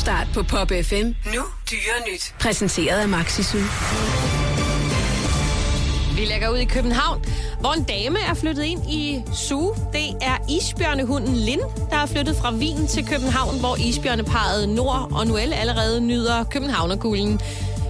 Topstart på Pop FM. Nu dyre nyt. Præsenteret af Maxisul. Vi lægger ud i København, hvor en dame er flyttet ind i Zoo. Det er isbjørnehunden Lin, der er flyttet fra Wien til København, hvor isbjørneparet Nord og Noel allerede nyder Københavnerkuglen.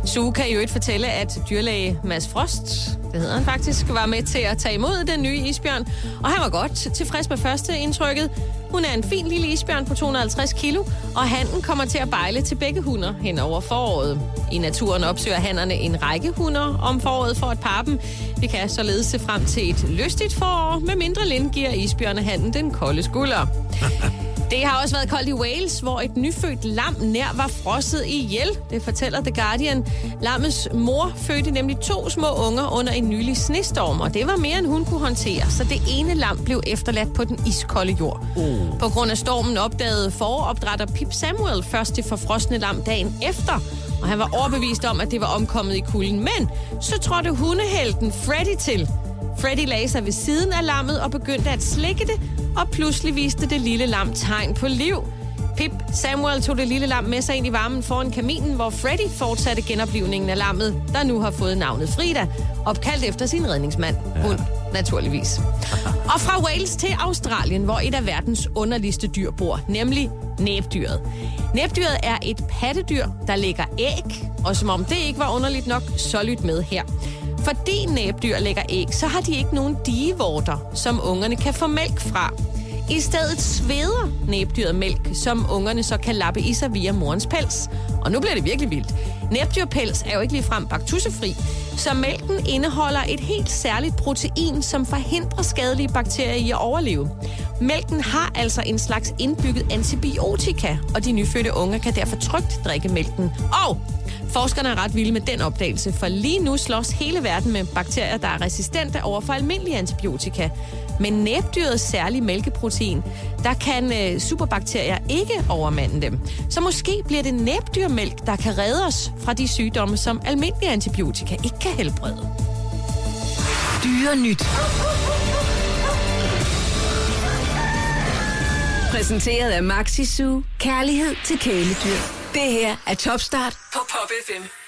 Sue kan jo ikke fortælle, at dyrlæge Mads Frost, det hedder han faktisk, var med til at tage imod den nye isbjørn. Og han var godt tilfreds med første indtrykket. Hun er en fin lille isbjørn på 250 kilo, og handen kommer til at bejle til begge hunder hen over foråret. I naturen opsøger hannerne en række hunder om foråret for at parre dem. Vi kan således se frem til et lystigt forår, med mindre Lind giver isbjørnehanden den kolde skulder. Det har også været koldt i Wales, hvor et nyfødt lam nær var frosset ihjel. Det fortæller The Guardian. Lammets mor fødte nemlig to små unger under en nylig snestorm, og det var mere, end hun kunne håndtere. Så det ene lam blev efterladt på den iskolde jord. Uh. På grund af stormen opdagede foropdrætter Pip Samuel først det forfrosne lam dagen efter, og han var overbevist om, at det var omkommet i kulden. Men så trådte hundehelten Freddy til. Freddy lagde sig ved siden af lammet og begyndte at slikke det, og pludselig viste det lille lam tegn på liv. Pip Samuel tog det lille lam med sig ind i varmen foran kaminen, hvor Freddy fortsatte genoplivningen af lammet, der nu har fået navnet Frida, opkaldt efter sin redningsmand. Hun, naturligvis. Og fra Wales til Australien, hvor et af verdens underligste dyr bor, nemlig næbdyret. Næbdyret er et pattedyr, der lægger æg, og som om det ikke var underligt nok, så lyt med her. Fordi næbdyr lægger æg, så har de ikke nogen digevorter, som ungerne kan få mælk fra. I stedet sveder næbdyret mælk, som ungerne så kan lappe i sig via morens pels. Og nu bliver det virkelig vildt. Næbdyrpels er jo ikke ligefrem baktussefri, så mælken indeholder et helt særligt protein, som forhindrer skadelige bakterier i at overleve. Mælken har altså en slags indbygget antibiotika, og de nyfødte unger kan derfor trygt drikke mælken. Og Forskerne er ret vilde med den opdagelse, for lige nu slås hele verden med bakterier, der er resistente over for almindelige antibiotika. Men næbdyrets særlige mælkeprotein, der kan øh, superbakterier ikke overmande dem. Så måske bliver det næbdyrmælk, der kan redde os fra de sygdomme, som almindelige antibiotika ikke kan helbrede. Dyre nyt. Præsenteret af Maxi Kærlighed til kæledyr. Det her er Topstart på Pop FM.